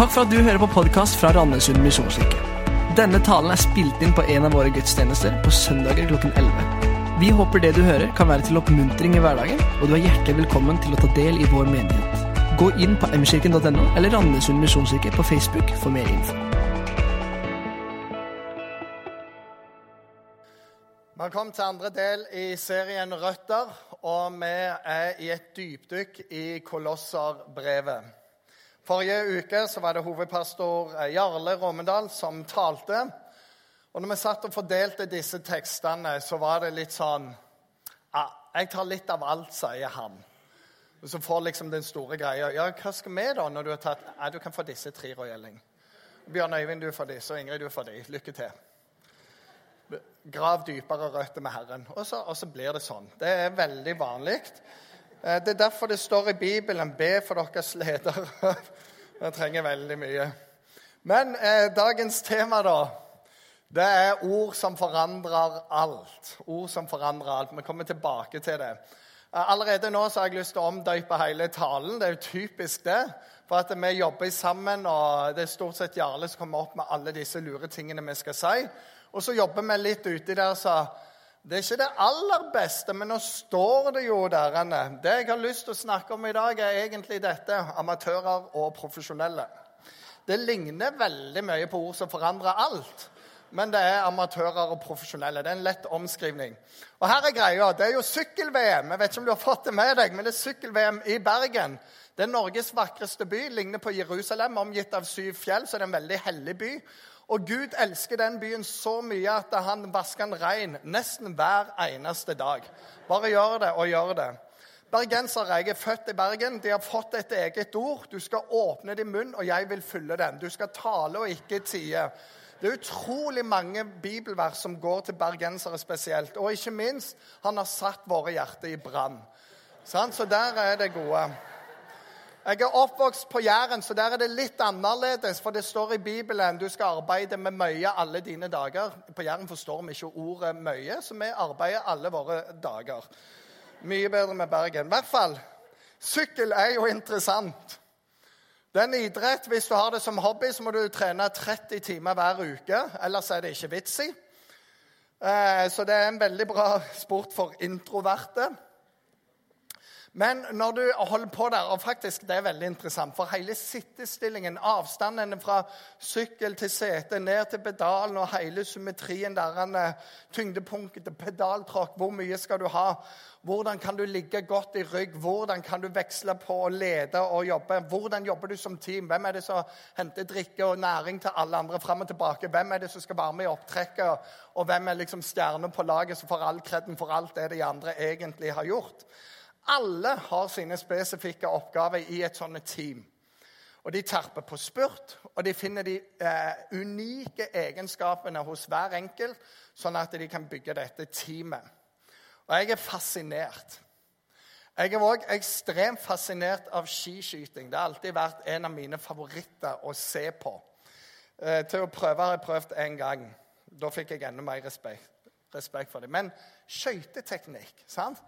Takk for at du hører på podkast fra Randesund misjonskirke. Denne talen er spilt inn på en av våre gudstjenester på søndager klokken 11. Vi håper det du hører, kan være til oppmuntring i hverdagen, og du er hjertelig velkommen til å ta del i vår menighet. Gå inn på mkirken.no eller Randesund misjonskirke på Facebook for mer info. Velkommen til andre del i serien Røtter, og vi er i et dypdykk i Kolosserbrevet. Forrige uke så var det hovedpastor Jarle Rommedal som talte. Og når vi satt og fordelte disse tekstene, så var det litt sånn ja, Jeg tar litt av alt, sier han. Og så får liksom den store greia Ja, hva skal vi da når du har tatt Ja, du kan få disse tre, Royelling. Bjørn Øyvind, du får disse, og Ingrid, du får de. Lykke til. Grav dypere røtter med Herren. Og så, og så blir det sånn. Det er veldig vanlig. Det er derfor det står i Bibelen 'Be for deres ledere'. Det trenger veldig mye. Men eh, dagens tema, da, det er ord som forandrer alt. Ord som forandrer alt. Vi kommer tilbake til det. Allerede nå så har jeg lyst til å omdøype hele talen. Det er jo typisk det. For at vi jobber sammen, og det er stort sett Jarle som kommer opp med alle disse lure tingene vi skal si. Og så jobber vi litt uti der, så det er ikke det aller beste, men nå står det jo der. Det jeg har lyst til å snakke om i dag, er egentlig dette amatører og profesjonelle. Det ligner veldig mye på ord som forandrer alt. Men det er amatører og profesjonelle. Det er en lett omskrivning. Og her er greia. Det er jo sykkel-VM. Jeg vet ikke om du har fått det med deg, men det er sykkel-VM i Bergen. Det er Norges vakreste by. Ligner på Jerusalem, omgitt av syv fjell, så det er en veldig hellig by. Og Gud elsker den byen så mye at han vasker den ren nesten hver eneste dag. Bare gjør det og gjør det. Bergensere, jeg er født i Bergen. De har fått et eget ord. Du skal åpne din munn, og jeg vil fylle den. Du skal tale og ikke tie. Det er utrolig mange bibelvers som går til bergensere spesielt. Og ikke minst, han har satt våre hjerter i brann. Så der er det gode. Jeg er oppvokst på Jæren, så der er det litt annerledes. For det står i Bibelen du skal arbeide med møye alle dine dager. På Jæren forstår vi ikke ordet møye, så vi arbeider alle våre dager. Mye bedre med Bergen. I hvert fall, sykkel er jo interessant. Det er en idrett. Hvis du har det som hobby, så må du trene 30 timer hver uke. Ellers er det ikke vits i. Eh, så det er en veldig bra sport for introverte. Men når du holder på der, og faktisk det er veldig interessant, for hele sittestillingen, avstanden fra sykkel til sete, ned til pedalen og hele symmetrien der, tyngdepunktet, pedaltråkk, hvor mye skal du ha? Hvordan kan du ligge godt i rygg? Hvordan kan du veksle på å lede og jobbe? Hvordan jobber du som team? Hvem er det som henter drikke og næring til alle andre fram og tilbake? Hvem er det som skal være med i opptrekket? Og hvem er liksom stjerner på laget som får all kreden for alt det de andre egentlig har gjort? Alle har sine spesifikke oppgaver i et sånt team. Og De terper på spurt, og de finner de eh, unike egenskapene hos hver enkelt, sånn at de kan bygge dette teamet. Og jeg er fascinert. Jeg er òg ekstremt fascinert av skiskyting. Det har alltid vært en av mine favoritter å se på. Eh, til å prøve har jeg prøvd én gang. Da fikk jeg enda mer respekt, respekt for det. Men skøyteteknikk sant?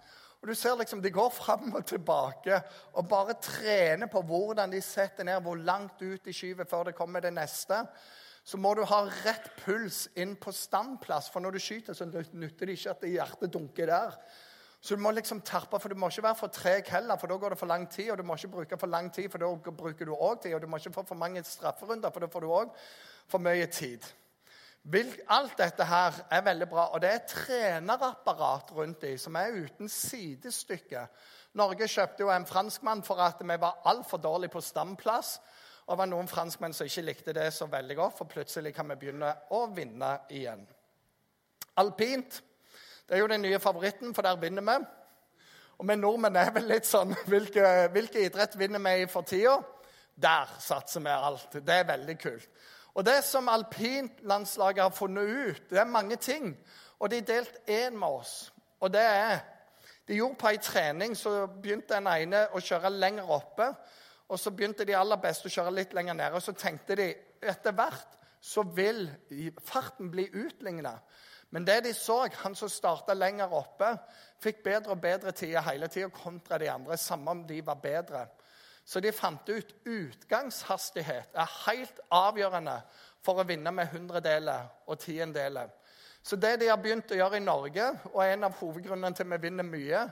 Og du ser liksom, De går fram og tilbake og bare trener på hvordan de setter ned, hvor langt ut de skyver før det kommer det neste. Så må du ha rett puls inn på standplass, for når du skyter, så nytter det ikke at hjertet dunker der. Så du må liksom terpe, for du må ikke være for treg heller, for da går det for lang tid. Og du må ikke bruke for lang tid, for da bruker du òg tid. Og du må ikke få for mange strafferunder, for da får du òg for mye tid. Alt dette her er veldig bra, og det er trenerapparat rundt dem som er uten sidestykke. Norge kjøpte jo en franskmann for at vi var altfor dårlige på stamplass. Og det var noen franskmenn som ikke likte det så veldig godt, for plutselig kan vi begynne å vinne igjen. Alpint det er jo den nye favoritten, for der vinner vi. Og vi nordmenn er vel litt sånn Hvilke, hvilke idrett vinner vi i for tida? Der satser vi alt. Det er veldig kult. Og Det som alpinlandslaget har funnet ut, det er mange ting. Og de har delt én med oss. Og det er De gjorde på ei trening så begynte den ene å kjøre lenger oppe. Og så begynte de aller beste å kjøre litt lenger nede. Og så tenkte de etter hvert så vil farten bli utligna. Men det de så, han som starta lenger oppe, fikk bedre og bedre tider hele tida kontra de andre, samme om de var bedre. Så de fant ut utgangshastighet er helt avgjørende for å vinne med hundredeler og tiendeler. Så det de har begynt å gjøre i Norge, og en av hovedgrunnene til at vi vinner mye,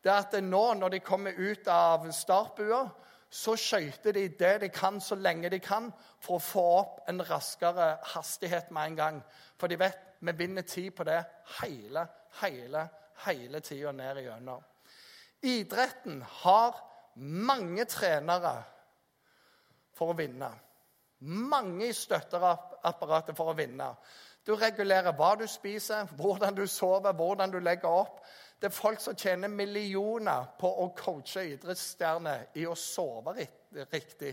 det er at nå når de kommer ut av startbua, så skøyter de det de kan, så lenge de kan, for å få opp en raskere hastighet med en gang. For de vet vi vinner tid på det hele, hele, hele tida ned igjennom. Idretten har mange trenere for å vinne. Mange i støtteapparatet for å vinne. Du regulerer hva du spiser, hvordan du sover, hvordan du legger opp. Det er folk som tjener millioner på å coache idrettsstjerner i å sove riktig.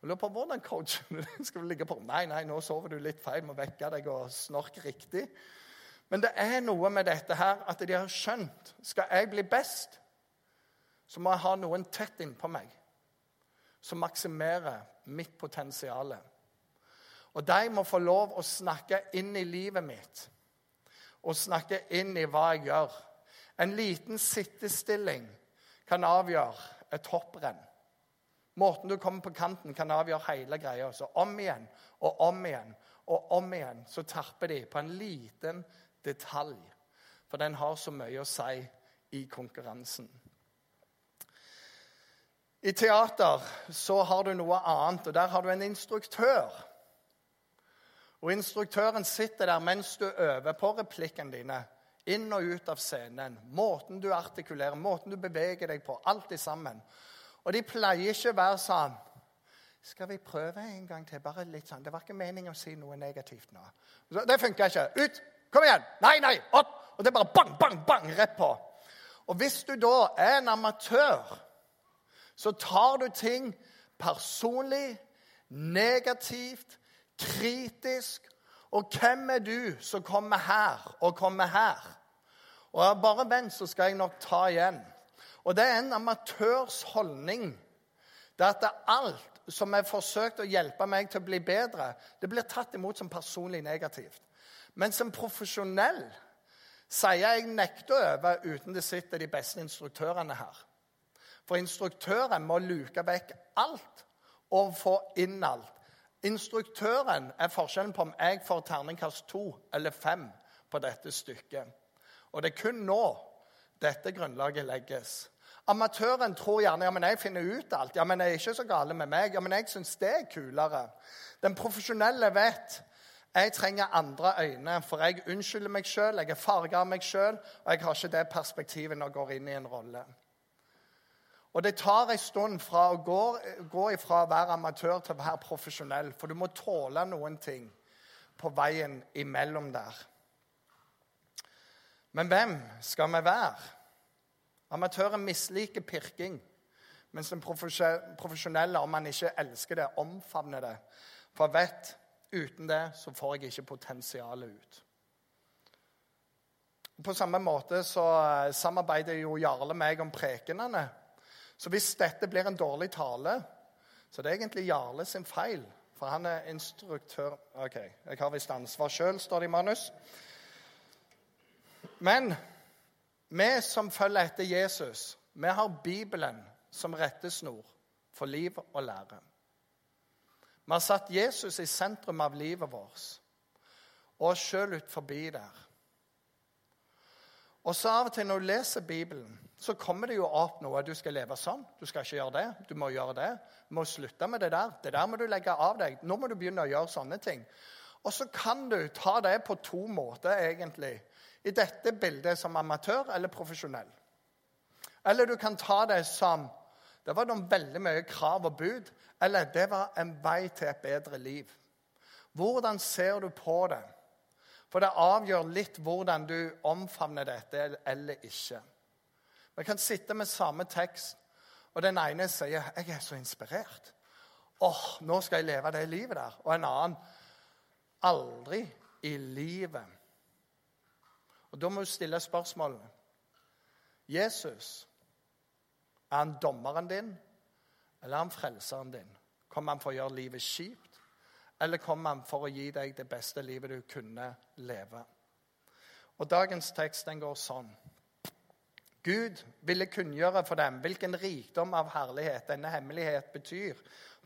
Jeg lurer på hvordan coacher du Skal ligge på Nei, nei, nå sover du litt feil. Må vekke deg og snorke riktig. Men det er noe med dette her at de har skjønt Skal jeg bli best, så må jeg ha noen tett innpå meg som maksimerer mitt potensial. Og de må få lov å snakke inn i livet mitt og snakke inn i hva jeg gjør. En liten sittestilling kan avgjøre et hopprenn. Måten du kommer på kanten, kan avgjøre hele greia. Så om igjen og om igjen og om igjen så terper de på en liten detalj. For den har så mye å si i konkurransen. I teater så har du noe annet, og der har du en instruktør. Og Instruktøren sitter der mens du øver på replikkene dine inn og ut av scenen. Måten du artikulerer, måten du beveger deg på. Alt sammen. Og de pleier ikke å være sånn Skal vi prøve en gang til? Bare litt sånn. Det var ikke meningen å si noe negativt nå. Det funker ikke. Ut! Kom igjen! Nei, nei! Opp! Og det er bare bang, bang, bang rett på. Og hvis du da er en amatør, så tar du ting personlig, negativt, kritisk. Og hvem er du som kommer her og kommer her? Og bare vent, så skal jeg nok ta igjen. Og det er en amatørs holdning. Det er at alt som er forsøkt å hjelpe meg til å bli bedre, det blir tatt imot som personlig negativt. Men som profesjonell sier jeg nekter å øve uten det sitter de beste instruktørene her. For instruktøren må luke vekk alt og få inn alt. Instruktøren er forskjellen på om jeg får terningkast to eller fem på dette stykket. Og det er kun nå dette grunnlaget legges. Amatøren tror gjerne ja, men jeg finner ut alt. Ja, men jeg er ikke så gale med meg. Ja, men jeg syns det er kulere. Den profesjonelle vet jeg trenger andre øyne, for jeg unnskylder meg sjøl, jeg er farga av meg sjøl, og jeg har ikke det perspektivet når jeg går inn i en rolle. Og det tar en stund fra å gå, gå ifra å være amatør til å være profesjonell, for du må tåle noen ting på veien imellom der. Men hvem skal vi være? Amatøren misliker pirking, mens den profesjonelle, om man ikke elsker det, omfavner det. For vet uten det så får jeg ikke potensialet ut. På samme måte så eh, samarbeider jo Jarle meg om prekenene. Så hvis dette blir en dårlig tale, så det er egentlig Jarle sin feil. For han er instruktør OK, jeg har visst ansvar sjøl, står det i manus. Men vi som følger etter Jesus, vi har Bibelen som rettesnor for liv og lære. Vi har satt Jesus i sentrum av livet vårt og oss sjøl ut forbi der. Og så Av og til når du leser Bibelen, så kommer det jo opp noe. Du skal leve sånn. Du skal ikke gjøre det. Du må gjøre det. Du må slutte med det der. Det der må du legge av deg. Nå må du begynne å gjøre sånne ting. Og så kan du ta det på to måter, egentlig i dette bildet som amatør eller profesjonell. Eller du kan ta det som det var noen veldig mye krav og bud, eller det var en vei til et bedre liv. Hvordan ser du på det? For det avgjør litt hvordan du omfavner dette eller ikke. Vi kan sitte med samme tekst, og den ene sier 'Jeg er så inspirert'. åh, nå skal jeg leve det livet der. Og en annen 'Aldri i livet'. Og Da må du stille spørsmålene. Jesus, er han dommeren din, eller er han frelseren din? Kommer han for å gjøre livet kjipt, eller kommer han for å gi deg det beste livet du kunne leve? Og Dagens tekst den går sånn. Gud ville kunngjøre for dem hvilken rikdom av herlighet denne hemmelighet betyr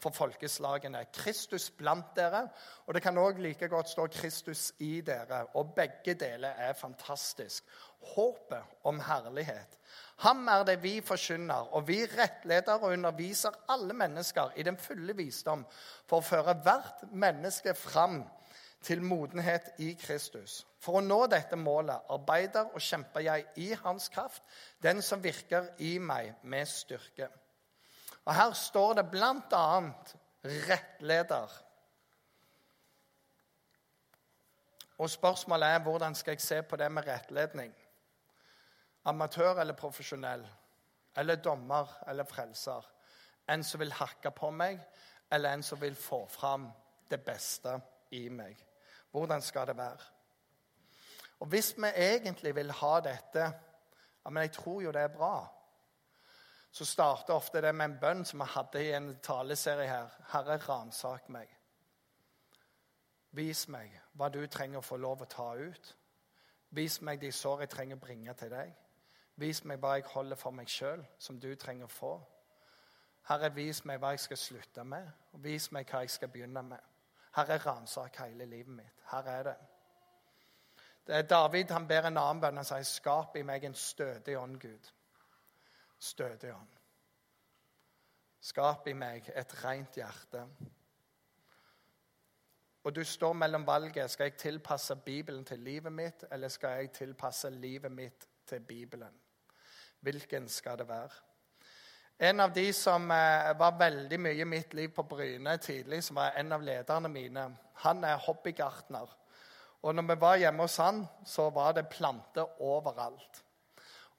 for folkeslagene. Kristus blant dere, og det kan òg like godt stå Kristus i dere. Og begge deler er fantastisk. Håpet om herlighet. Ham er det vi forkynner, og vi rettleder og underviser alle mennesker i den fulle visdom for å føre hvert menneske fram til modenhet i Kristus. For å nå dette målet arbeider og kjemper jeg i Hans kraft, den som virker i meg med styrke. Og Her står det bl.a. rettleder. Og spørsmålet er hvordan skal jeg se på det med rettledning? Amatør eller profesjonell? Eller dommer eller frelser? En som vil hakke på meg, eller en som vil få fram det beste i meg? Hvordan skal det være? Og Hvis vi egentlig vil ha dette ja, men Jeg tror jo det er bra så starter ofte det med en bønn som vi hadde i en taleserie her. Herre, ransak meg. Vis meg hva du trenger å få lov å ta ut. Vis meg de sår jeg trenger å bringe til deg. Vis meg hva jeg holder for meg sjøl, som du trenger å få. Herre, vis meg hva jeg skal slutte med, og vis meg hva jeg skal begynne med. Herre, ransak hele livet mitt. Her er det. det er David han ber en annen bønn. Han sier, 'Skap i meg en stødig ånd, Gud' stødig ånd. Skap i meg et rent hjerte. Og du står mellom valget. Skal jeg tilpasse Bibelen til livet mitt, eller skal jeg tilpasse livet mitt til Bibelen? Hvilken skal det være? En av de som eh, var veldig mye i mitt liv på Bryne tidlig, som var en av lederne mine, han er hobbygartner. Og når vi var hjemme hos han, så var det planter overalt.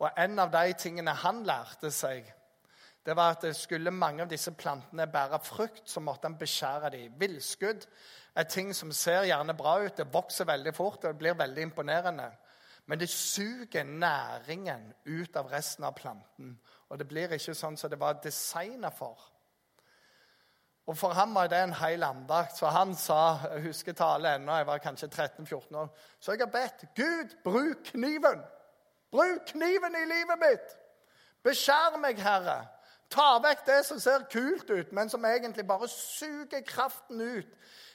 Og en av de tingene han lærte seg, det var at skulle mange av disse plantene bære frukt, så måtte han beskjære dem. Villskudd er ting som ser gjerne bra ut, det vokser veldig fort og det blir veldig imponerende. Men det suger næringen ut av resten av planten. Og det blir ikke sånn som det var designa for. Og For ham var det en hel andakt. Så han sa jeg husker tale ennå, jeg var kanskje 13-14 år Så jeg har bedt Gud, bruk kniven! Bruk kniven i livet mitt! Beskjær meg, Herre. Ta vekk det som ser kult ut, men som egentlig bare suger kraften ut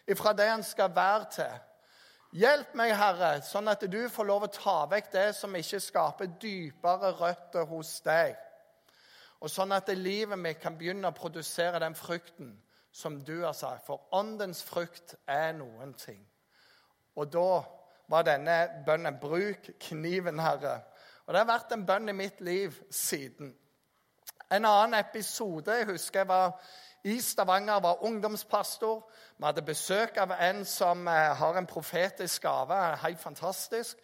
ifra det han skal være til. Hjelp meg, Herre, sånn at du får lov å ta vekk det som ikke skaper dypere røtter hos deg. Og sånn at livet mitt kan begynne å produsere den frukten som du har sagt. For åndens frukt er noen ting. Og da var denne bønnen Bruk kniven, Herre. Og det har vært en bønn i mitt liv siden. En annen episode jeg husker jeg var i Stavanger, var ungdomspastor. Vi hadde besøk av en som eh, har en profetisk gave. Helt fantastisk.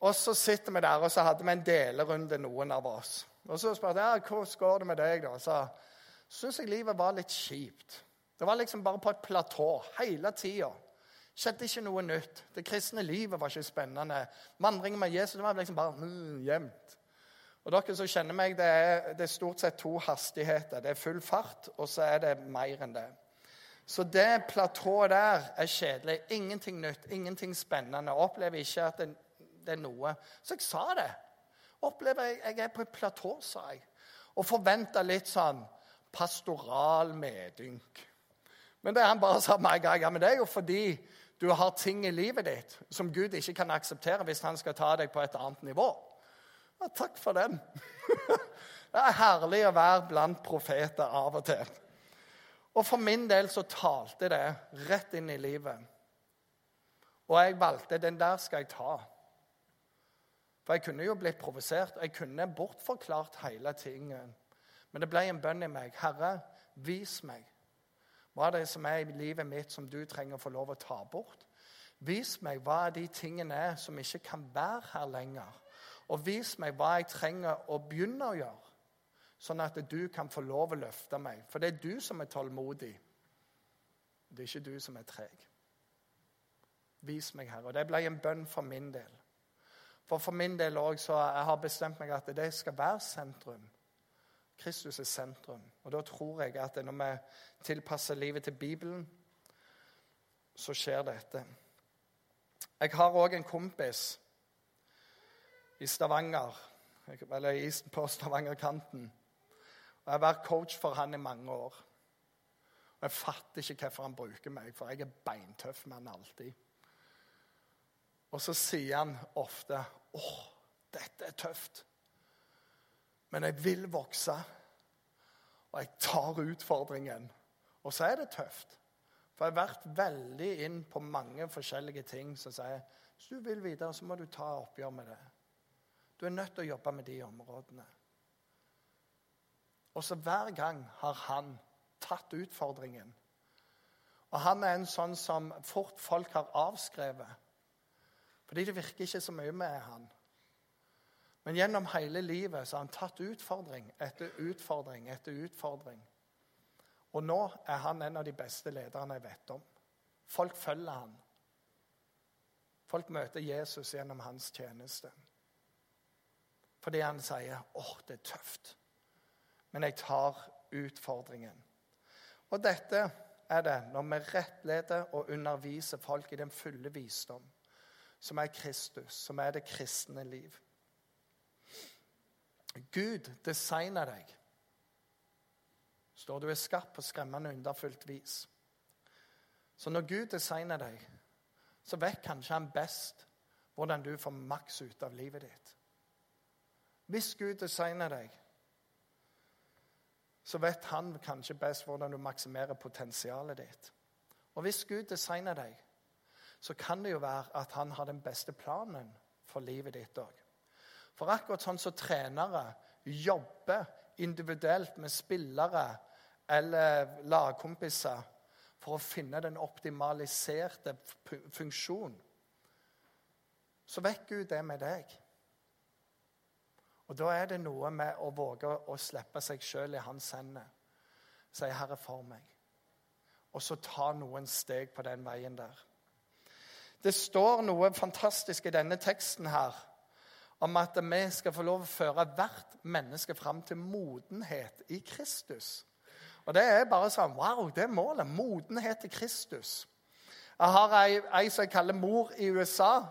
Og så sitter vi der, og så hadde vi en delerunde, noen av oss. Og så spurte jeg hvordan går det med deg. da? Så syns jeg livet var litt kjipt. Det var liksom bare på et platå hele tida skjedde ikke noe nytt. Det kristne livet var ikke spennende. Vandringen med Jesus det var liksom bare mm, jevnt. Og dere som kjenner meg, det er, det er, stort sett to hastigheter. Det er full fart, og så er det mer enn det. Så det platået der er kjedelig. Ingenting nytt, ingenting spennende. Jeg opplever ikke at det, det, er noe. Så jeg sa det. Opplever jeg, jeg er på et platå, sa jeg. Og forventa litt sånn pastoral medynk. Men det han bare sa meg, ja, men det er jo fordi du har ting i livet ditt som Gud ikke kan akseptere hvis han skal ta deg på et annet nivå. Ja, takk for den. det er herlig å være blant profeter av og til. Og for min del så talte det rett inn i livet. Og jeg valgte den der skal jeg ta. For jeg kunne jo blitt provosert. Jeg kunne bortforklart hele tingen. Men det ble en bønn i meg. Herre, vis meg hva er det som er i livet mitt som du trenger å få lov å ta bort? Vis meg hva de tingene er som ikke kan være her lenger. Og vis meg hva jeg trenger å begynne å gjøre, sånn at du kan få lov å løfte meg. For det er du som er tålmodig. Det er ikke du som er treg. Vis meg, Herre. Og det ble en bønn for min del. For for min del òg så jeg har bestemt meg at det skal være sentrum. Kristus er sentrum. Og da tror jeg at når vi tilpasser livet til Bibelen, så skjer dette. Jeg har òg en kompis i Stavanger. eller isen på Stavangerkanten. Og Jeg har vært coach for han i mange år. Og Jeg fatter ikke hvorfor han bruker meg, for jeg er beintøff med han alltid. Og så sier han ofte 'Å, dette er tøft', men jeg vil vokse. Og jeg tar utfordringen. Og så er det tøft. For jeg har vært veldig inn på mange forskjellige ting som sier hvis du vil videre, så må du ta oppgjør med det. Du er nødt til å jobbe med de områdene. Og så hver gang har han tatt utfordringen. Og han er en sånn som fort folk har avskrevet. Fordi det virker ikke så mye med han. Men gjennom hele livet så har han tatt utfordring etter utfordring etter utfordring. Og nå er han en av de beste lederne jeg vet om. Folk følger han. Folk møter Jesus gjennom hans tjeneste. Fordi han sier 'Å, det er tøft', men jeg tar utfordringen. Og dette er det når vi rettleder og underviser folk i den fulle visdom, som er Kristus, som er det kristne liv. Gud designer deg. Står du er skarp på skremmende underfullt vis. Så når Gud designer deg, så vet kanskje han best hvordan du får maks ut av livet ditt. Hvis Gud designer deg, så vet han kanskje best hvordan du maksimerer potensialet ditt. Og hvis Gud designer deg, så kan det jo være at han har den beste planen for livet ditt òg. For akkurat sånn som trenere jobber individuelt med spillere eller lagkompiser for å finne den optimaliserte funksjonen, så vet Gud det med deg. Og Da er det noe med å våge å slippe seg sjøl i hans hender. Si 'Herre, for meg'. Og så ta noen steg på den veien der. Det står noe fantastisk i denne teksten her om at vi skal få lov å føre hvert menneske fram til modenhet i Kristus. Og Det er bare sånn Wow, det er målet. Modenhet i Kristus. Jeg har ei, ei som jeg kaller mor i USA.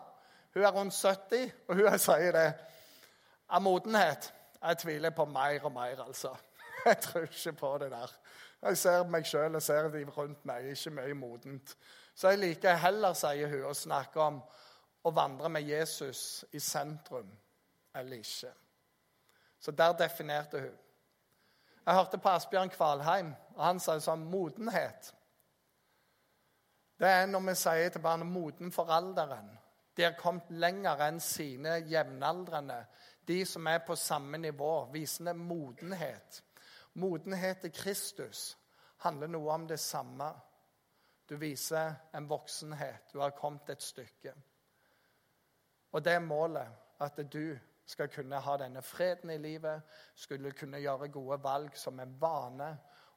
Hun er rundt 70, og hun sier det. Av modenhet Jeg tviler på mer og mer, altså. Jeg tror ikke på det der. Jeg ser meg sjøl og ser de rundt meg. Ikke mye modent. Så jeg liker heller, sier hun, å snakke om å vandre med Jesus i sentrum eller ikke. Så der definerte hun. Jeg hørte på Asbjørn Kvalheim, og han sa sånn modenhet. Det er når vi sier til barnet 'moden for alderen'. De har kommet lenger enn sine jevnaldrende. De som er på samme nivå, visende modenhet. Modenhet til Kristus handler noe om det samme. Du viser en voksenhet. Du har kommet et stykke. Og det er målet. At du skal kunne ha denne freden i livet, skulle kunne gjøre gode valg som en vane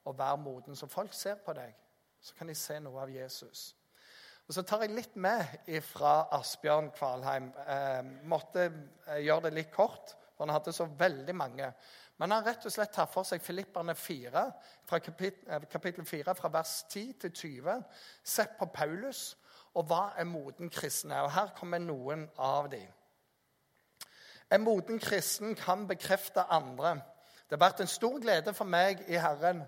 og være moden. Så folk ser på deg, så kan de se noe av Jesus. Og Så tar jeg litt med fra Asbjørn Kvalheim. Eh, måtte eh, gjøre det litt kort, for han hadde så veldig mange. Men han rett og slett tar for seg Filipperne 4, fra kapittel, eh, kapittel 4, fra vers 10 til 20. Sett på Paulus og hva er moden kristne? Og Her kommer noen av dem. En moden kristen kan bekrefte andre. Det har vært en stor glede for meg i Herren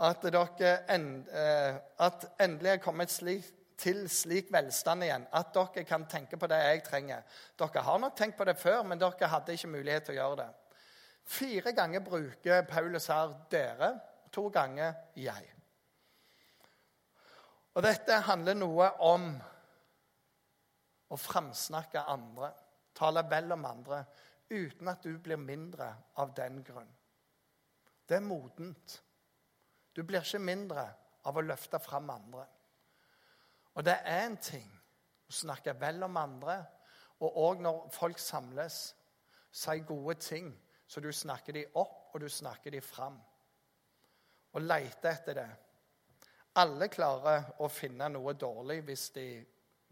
at dere end, eh, at endelig er kommet slik, til slik velstand igjen at dere kan tenke på det jeg trenger. Dere har nok tenkt på det før, men dere hadde ikke mulighet til å gjøre det. Fire ganger bruker Paulus her 'dere', to ganger 'jeg'. Og Dette handler noe om å framsnakke andre tale vel om andre, uten at du blir mindre av den grunn. Det er modent. Du blir ikke mindre av å løfte fram andre. Og det er en ting å snakke vel om andre, og òg når folk samles, si gode ting, så du snakker de opp, og du snakker de fram. Og lete etter det. Alle klarer å finne noe dårlig hvis de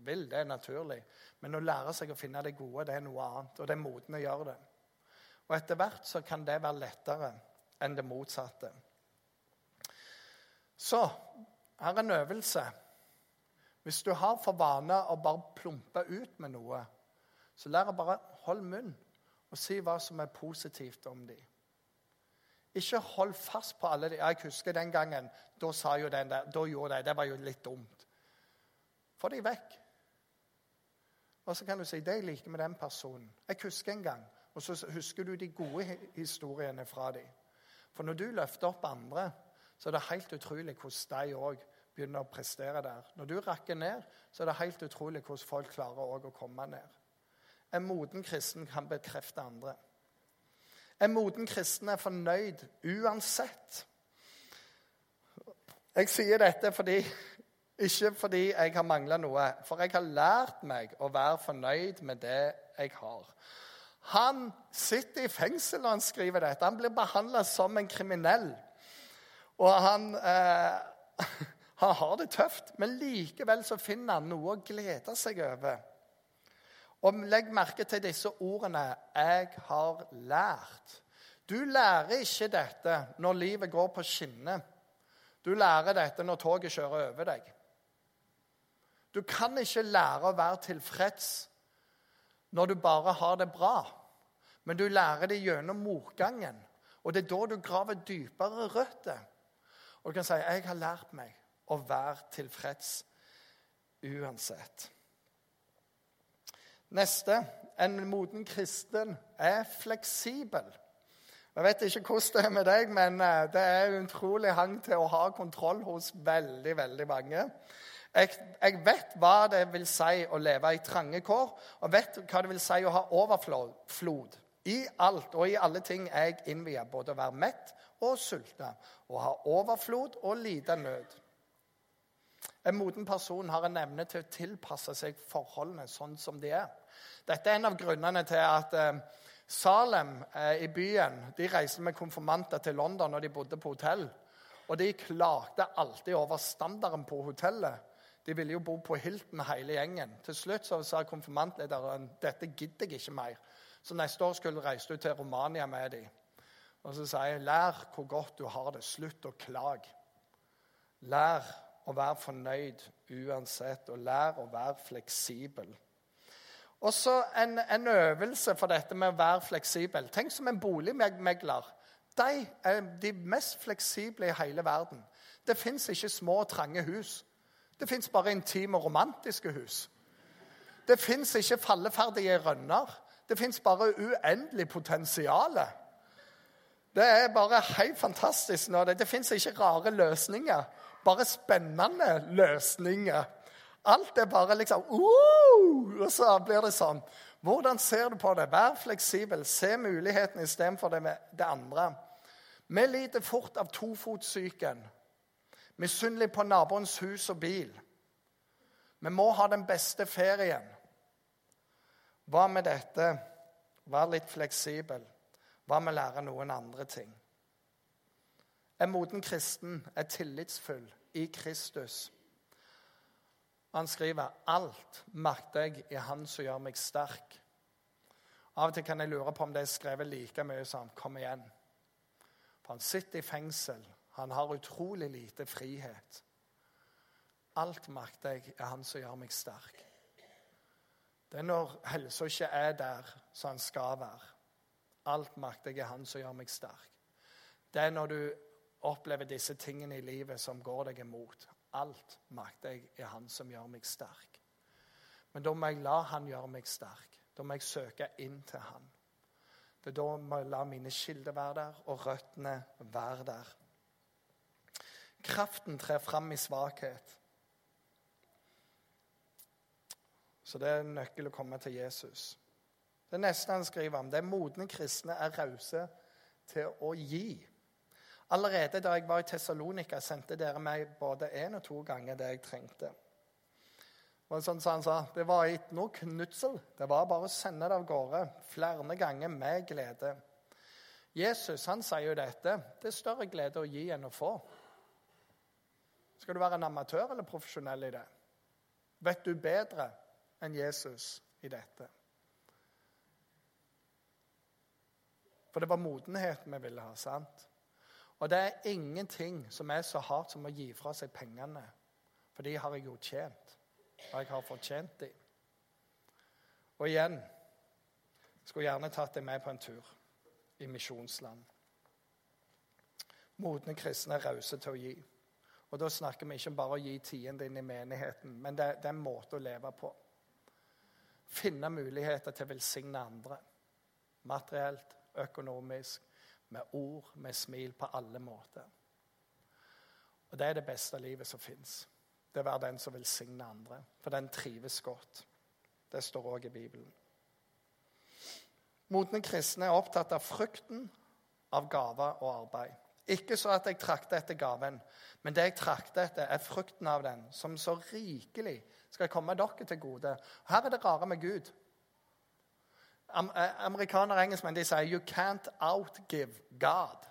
vil. Det er naturlig. Men å lære seg å finne det gode, det er noe annet. Og det er moten å gjøre det. Og etter hvert så kan det være lettere enn det motsatte. Så her er en øvelse. Hvis du har for vane å bare plumpe ut med noe, så lær å bare holde munn og si hva som er positivt om dem. Ikke hold fast på alle de. Jeg husker den gangen. Da sa jo den der, da gjorde de det. var jo litt dumt. Få de vekk. Og så kan du si det jeg liker med den personen. Jeg husker en gang. Og så husker du de gode historiene fra dem. For når du løfter opp andre, så er det helt utrolig hvordan de òg begynner å prestere der. Når du rakker ned, så er det helt utrolig hvordan folk klarer å komme ned. En moden kristen kan bekrefte andre. En moden kristen er fornøyd uansett. Jeg sier dette fordi, ikke fordi jeg har mangla noe, for jeg har lært meg å være fornøyd med det jeg har. Han sitter i fengsel når han skriver dette. Han blir behandla som en kriminell. Og han, eh, han har det tøft, men likevel så finner han noe å glede seg over. Og legg merke til disse ordene 'jeg har lært'. Du lærer ikke dette når livet går på skinner. Du lærer dette når toget kjører over deg. Du kan ikke lære å være tilfreds når du bare har det bra. Men du lærer det gjennom motgangen. Og det er da du graver dypere røtter. Og du kan si 'Jeg har lært meg å være tilfreds uansett'. Neste. En moden kristen er fleksibel. Jeg vet ikke hvordan det er med deg, men eh, det er utrolig hang til å ha kontroll hos veldig, veldig mange. Jeg, jeg, vet hva det vil si å leve i trange kår, og vet hva det vil si å ha overflod. I alt og i alle ting er jeg innviet, både å være mett og sulte, å ha overflod og lite nød. En moden person har en evne til å tilpasse seg forholdene sånn som de er. Dette er en av grunnene til at eh, Salem eh, i byen de reiste med konfirmanter til London når de bodde på hotell. Og de klagde alltid over standarden på hotellet. De ville jo bo på Hilton hele gjengen. Til slutt så sa konfirmantlederen dette gidder jeg ikke mer. Så neste år skulle reise til Romania med dem. Og så sier jeg lær hvor godt du har det. Slutt å klage. Lær å være fornøyd uansett, og lær å være fleksibel. Også en, en, øvelse for dette med å være fleksibel. Tenk som en boligmegler. De er de mest fleksible i hele verden. Det fins ikke små, og trange hus. Det fins bare intime, og romantiske hus. Det fins ikke falleferdige rønner. Det fins bare uendelig potensial. Det er bare helt fantastisk. Det, det fins ikke rare løsninger, bare spennende løsninger. Alt er bare liksom uh, Og så blir det sånn. Hvordan ser du på det? Vær fleksibel. Se mulighetene istedenfor det, det andre. Vi lider fort av tofotsyken. Misunnelig på naboens hus og bil. Vi må ha den beste ferien. Hva med dette? Vær litt fleksibel. Hva med å lære noen andre ting? En moden kristen er tillitsfull i Kristus. Han skriver alt makter jeg i Han som gjør meg sterk. Av og til kan jeg lure på om det er skrevet like mye som 'Kom igjen'. For han sitter i fengsel. Han har utrolig lite frihet. Alt makter jeg i Han som gjør meg sterk. Det er når helsa ikke er der som han skal være. Alt makter jeg i Han som gjør meg sterk. Det er når du opplever disse tingene i livet som går deg imot. Alt makter jeg i Han som gjør meg sterk. Men da må jeg la Han gjøre meg sterk. Da må jeg søke inn til Han. Det da må jeg la mine kilder være der, og røttene være der. Kraften trer fram i svakhet. Så det er en nøkkel å komme til Jesus. Det neste han skriver om, det er modne kristne er rause til å gi. Allerede da jeg var i Tessalonika, sendte dere meg både én og to ganger det jeg trengte. Og sånn som han sa, Det var ikke noe knutsel. Det var bare å sende det av gårde flere ganger med glede. Jesus han sier jo dette. Det er større glede å gi enn å få. Skal du være en amatør eller profesjonell i det? Vet du bedre enn Jesus i dette? For det var modenhet vi ville ha, sant? Og det er ingenting som er så hardt som å gi fra seg pengene. For de har jeg jo tjent. Og jeg har fortjent dem. Og igjen Skulle gjerne tatt deg med på en tur i misjonsland. Modne kristne er rause til å gi. Og Da snakker vi ikke bare om å gi tiden din i menigheten, men det, det er en måte å leve på. Finne muligheter til å velsigne andre. Materielt, økonomisk, med ord, med smil, på alle måter. Og Det er det beste livet som fins. Det å være den som velsigner andre. For den trives godt. Det står òg i Bibelen. Modne kristne er opptatt av frukten av gaver og arbeid. Ikke så at jeg trakter etter gaven, men det jeg trakter etter, er frukten av den, som så rikelig skal komme dere til gode. Her er det rare med Gud. Eh, amerikanere og engelskmenn de sier 'you can't outgive God'.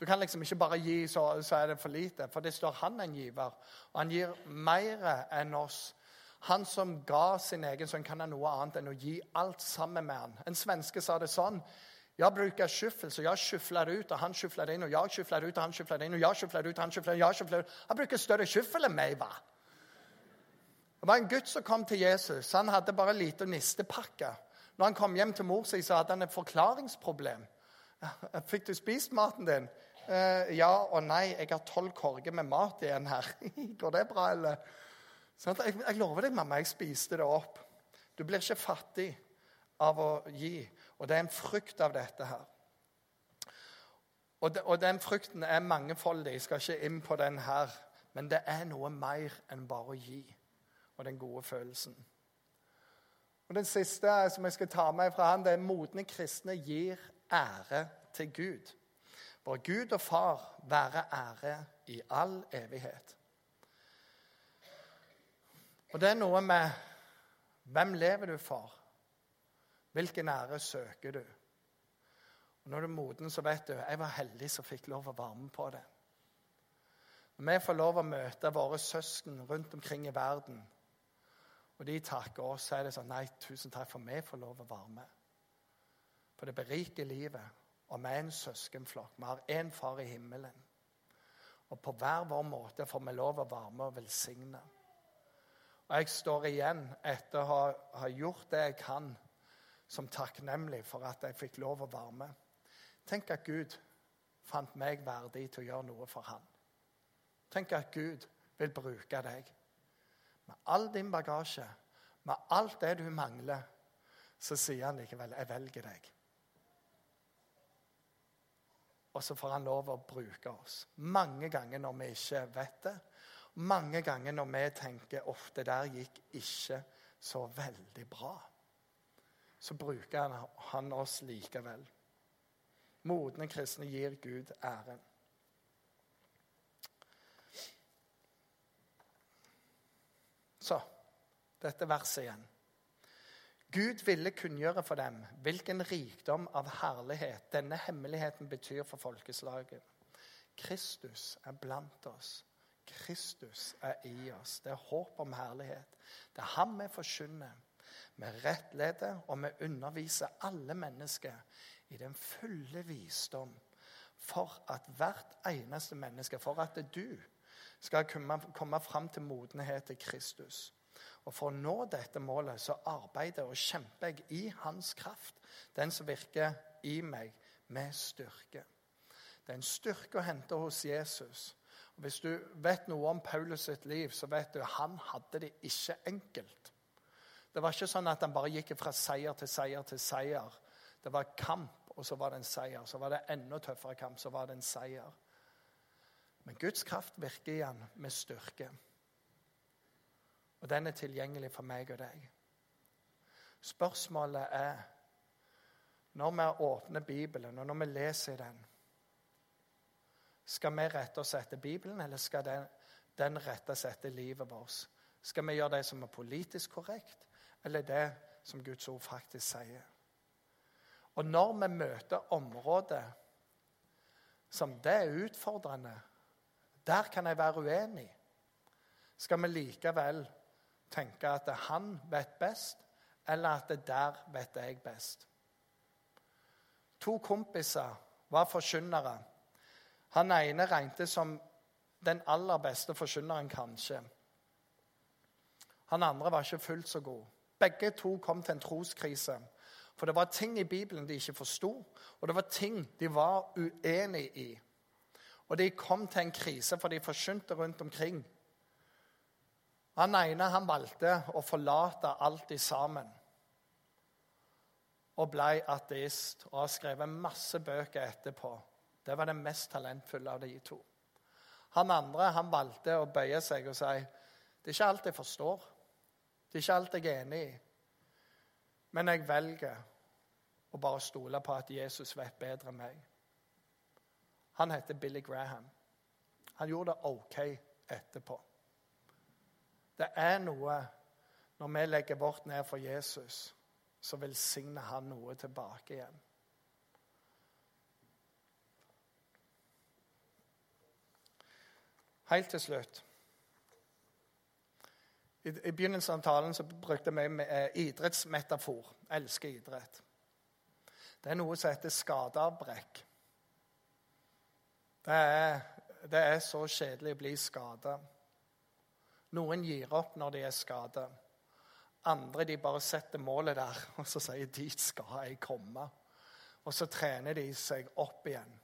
Du kan liksom ikke bare gi, så, så er det for lite. For det står han en giver. Og han gir mer enn oss. Han som ga sin egen sønn, kan ha noe annet enn å gi alt sammen med han. En svenske sa det sånn. Jeg bruker skyffel, så jeg skyfler ut, og han skyfler inn, og jeg skyfler ut, og han skyfler inn, og jeg skyfler ut, og han skyfler inn, jeg skyfler ut. Han bruker større skyffel enn meg, hva? Det var en gutt som kom til Jesus. Han hadde bare lite nistepakke. Når han kom hjem til mor si, så hadde han et forklaringsproblem. 'Fikk du spist maten din?' Eh, 'Ja og nei. Jeg har tolv korger med mat igjen her.' 'Går det bra, eller?' Sånn jeg, jeg, lover deg, mamma, jeg spiste det opp. Du blir ikke fattig av å gi. Og det er en frykt av dette her. Og, de, og den frykten er mangefoldig. Jeg skal ikke inn på den her. Men det er noe mer enn bare å gi og den gode følelsen. Og Den siste som jeg skal ta med fra han, det er modne kristne gir ære til Gud. Vår Gud og Far være ære i all evighet. Og det er noe med hvem lever du for? Hvilken ære søker du? Og Når du er moden, så vet du jeg var heldig som fikk lov å være med på det. Når vi får lov å møte våre søsken rundt omkring i verden og de takker oss, så er det sånn Nei, tusen takk for vi får lov å være med. For det beriker livet. Og vi er en søskenflokk. Vi har én far i himmelen. Og på hver vår måte får vi lov å være med og velsigne. Og jeg står igjen etter å ha, ha gjort det jeg kan, som takknemlig for at jeg fikk lov å være med. Tenk at Gud fant meg verdig til å gjøre noe for han. Tenk at Gud vil bruke deg med all din bagasje, med alt det du mangler, så sier han likevel 'Jeg velger deg'. Og så får han lov å bruke oss. Mange ganger når vi ikke vet det. Mange ganger når vi tenker ofte der gikk ikke så veldig bra. Så bruker han oss likevel. Modne kristne gir Gud æren. Så dette verset igjen. Gud ville kunngjøre for dem hvilken rikdom av herlighet denne hemmeligheten betyr for folkeslaget. Kristus er blant oss. Kristus er i oss. Det er håp om herlighet. Det er ham vi forkynner. Vi rettleder og vi underviser alle mennesker i den fulle visdom for at hvert eneste menneske, for at du skal komme, fram til modenhet til Kristus. Og For å nå dette målet så arbeider og kjemper jeg i Hans kraft, den som virker i meg med styrke. Det er en styrke å hente hos Jesus. Og Hvis du vet noe om Paulus sitt liv, så vet du at han hadde det ikke enkelt. Det var ikke sånn at han bare gikk fra seier til seier til seier. Det var kamp, og så var det en seier. Så var det enda tøffere kamp, så var det en seier. Men Guds kraft virker igjen med styrke. Og den er tilgjengelig for meg og deg. Spørsmålet er Når vi åpner Bibelen, og når vi leser i den Skal vi rette oss etter Bibelen, eller skal den, den rette seg etter livet vårt? Skal vi gjøre det som er politisk korrekt, eller det som Guds ord faktisk sier? Og når vi møter områder som det er utfordrende der kan jeg være uenig. Skal vi likevel tenke at han vet best, eller at det der vet jeg best? To kompiser var forkynnere. Han ene regnet som den aller beste forkynneren, kanskje. Han andre var ikke fullt så god. Begge to kom til en troskrise For det var ting i Bibelen de ikke forsto, og det var ting de var uenig i. Og de kom til en krise, for de forkynte rundt omkring. Han ene han valgte å forlate alt i sammen og ble ateist og har skrevet masse bøker etterpå. Det var det mest talentfulle av de to. Han andre han valgte å bøye seg og si det er ikke alt jeg forstår. Det er ikke alt jeg er enig i. Men jeg velger å bare stole på at Jesus vet bedre enn meg. Han heter Billy Graham. Han gjorde det OK etterpå. Det er noe når vi legger vårt ned for Jesus, så velsigner han noe tilbake igjen. Helt til slutt. I, I, begynnelsen av talen så brukte vi eh, idrettsmetafor. Elsker idrett. Det er noe som heter skadeavbrekk. Det er, det er så kjedelig å bli skada. Noen gir opp når de er skadet. Andre de bare setter målet der og så sier 'dit skal jeg komme'. Og så trener de seg opp igjen.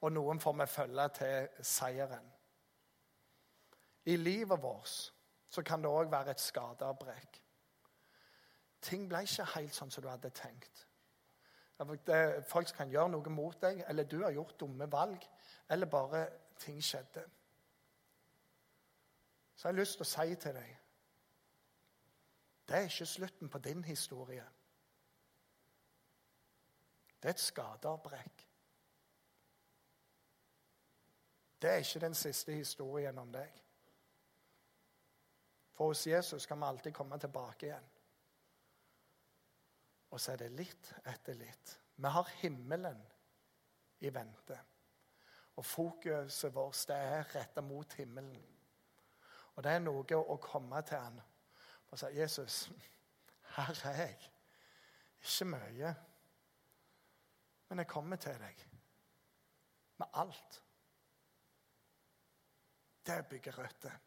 Og noen får vi følge til seieren. I livet vårt så kan det òg være et skadeavbrekk. Ting ble ikke helt sånn som du hadde tenkt. Folk kan gjøre noe mot deg, eller du har gjort dumme valg, eller bare ting skjedde. Så jeg har lyst til å si til deg det er ikke slutten på din historie. Det er et skadeavbrekk. Det er ikke den siste historien om deg. For hos Jesus kan vi alltid komme tilbake igjen. Og så er det litt etter litt. Vi har himmelen i vente. Og fokuset vårt det er retta mot himmelen. Og det er noe å komme til han og si 'Jesus, her er jeg.' Ikke mye, men jeg kommer til deg med alt. Det bygger røtter.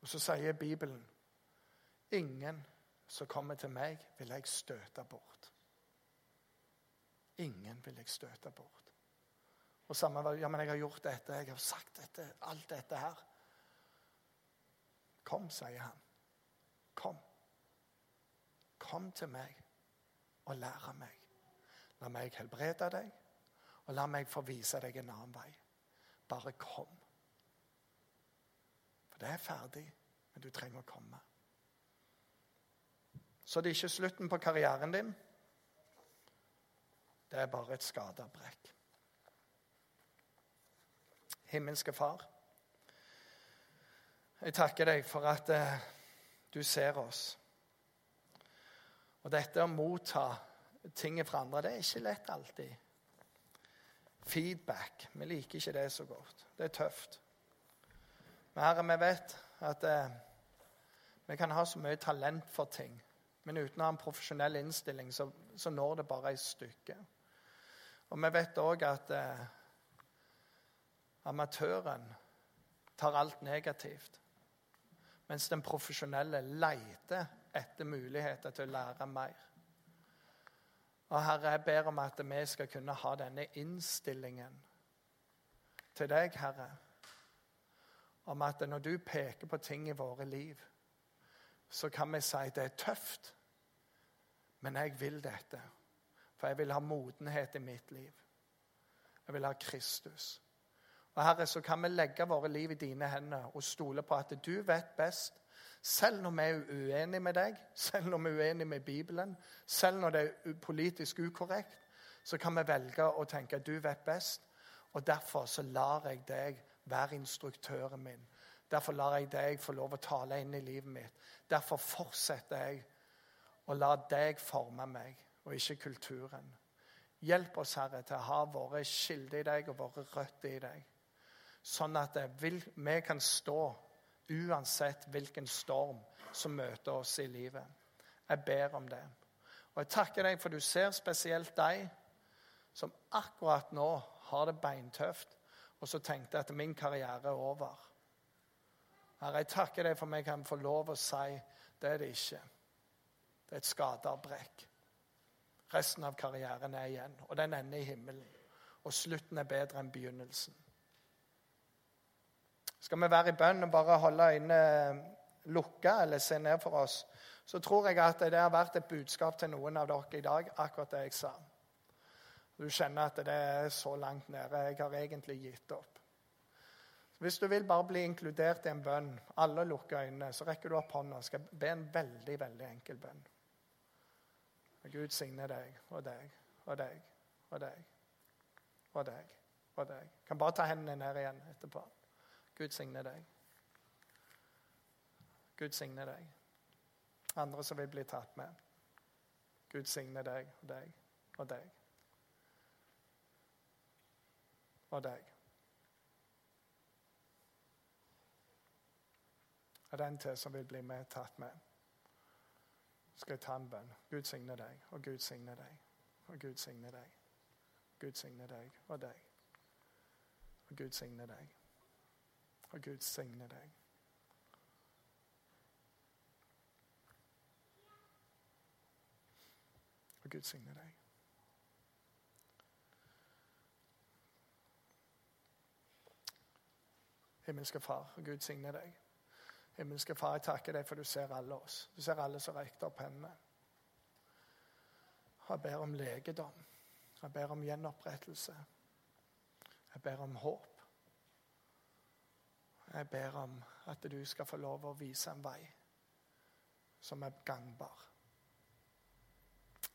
Og så sier Bibelen ingen som kommer til meg, vil jeg støte bort. Ingen vil jeg støte bort. Og samme ja, men jeg har gjort dette, jeg har sagt dette, alt dette her. Kom, sier han. Kom. Kom til meg og lære meg. La meg helbrede deg, og la meg få vise deg en annen vei. Bare kom. For det er ferdig, men du trenger å komme. Så det er ikke slutten på karrieren din. Det er bare et skadeavbrekk. Himmelske Far, jeg takker deg for at eh, du ser oss. Og dette å motta ting fra andre, det er ikke lett alltid. Feedback. Vi liker ikke det så godt. Det er tøft. Men Herre, vi vet at eh, vi kan ha så mye talent for ting. Men uten å ha en profesjonell innstilling så, så når det bare et stykke. Og vi vet òg at eh, amatøren tar alt negativt. Mens den profesjonelle leter etter muligheter til å lære mer. Og Herre, jeg ber om at vi skal kunne ha denne innstillingen til deg, Herre, om at når du peker på ting i våre liv, så kan vi si at det er tøft, men jeg vil dette. For jeg vil ha modenhet i mitt liv. Jeg vil ha Kristus. Og Herre, så kan vi legge våre liv i dine hender og stole på at du vet best. Selv når vi er uenige med deg, selv når vi er uenige med Bibelen, selv når det er politisk ukorrekt, så kan vi velge å tenke at du vet best. Og derfor så lar jeg deg være instruktøren min. Derfor lar jeg deg få lov å tale inn i livet mitt. Derfor fortsetter jeg å la deg forme meg, og ikke kulturen. Hjelp oss, Herre, til å ha våre kilder i deg og våre røtter i deg. Sånn at vi kan stå uansett hvilken storm som møter oss i livet. Jeg ber om det. Og jeg takker deg for du ser spesielt deg som akkurat nå har det beintøft, og så tenkte jeg at min karriere er over. Herre, jeg takker deg for meg kan få lov å si det er det ikke. Det er et skadeavbrekk. Resten av karrieren er igjen, og den ender i himmelen. Og slutten er bedre enn begynnelsen. Skal vi være i bønn og bare holde øynene lukka eller se ned for oss, så tror jeg at det har vært et budskap til noen av dere i dag, akkurat det jeg sa. Du kjenner at det er så langt nede. Jeg har egentlig gitt opp. Hvis du vil bare bli inkludert i en bønn, alle lukker øynene, så rekker du opp hånda og skal be en veldig, veldig enkel bønn. Gud signe deg og deg og deg og deg og deg og deg. Kan bare ta hendene ned igjen etterpå. Gud signe deg. Gud signe deg. Andre som vil bli tatt med. Gud signe deg og deg og deg. Og deg. Og den til som vil bli med, tatt med? Skal jeg ta en bønn? Gud signe deg, og Gud signe deg, og Gud signe deg. Gud signe deg og deg. Og Gud signe deg. Og Gud signe deg. Og Gud signe deg. Himmelske Far, og Gud signe deg. Himmelske Far, jeg takker deg for du ser alle oss. Du ser alle som rekte opp hendene. Jeg ber om legedom. Jeg ber om gjenopprettelse. Jeg ber om håp. Jeg ber om at du skal få lov å vise en vei som er gangbar.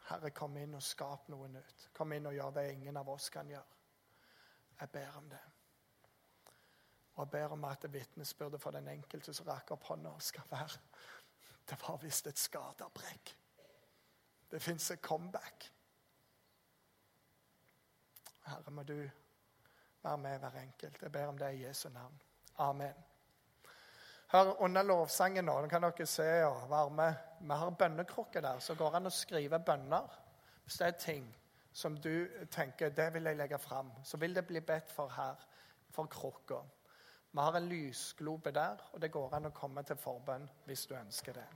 Herre, kom inn og skap noe nytt. Kom inn og gjør det ingen av oss kan gjøre. Jeg ber om det. Og jeg ber om at vitnesbyrdet for den enkelte som rakk opp hånda, skal være Det var visst et skadebrekk. Det fins et comeback. Herre, må du være med hver enkelt. Jeg ber om det i Jesu navn. Amen. Her Under lovsangen nå, kan dere se være med. Vi har bønnekrukke der, så går det an å skrive bønner. Hvis det er ting som du tenker det vil jeg legge fram, så vil det bli bedt for her, for krukka. Vi har en lysglobe der, og det går an å komme til forbønn hvis du ønsker det.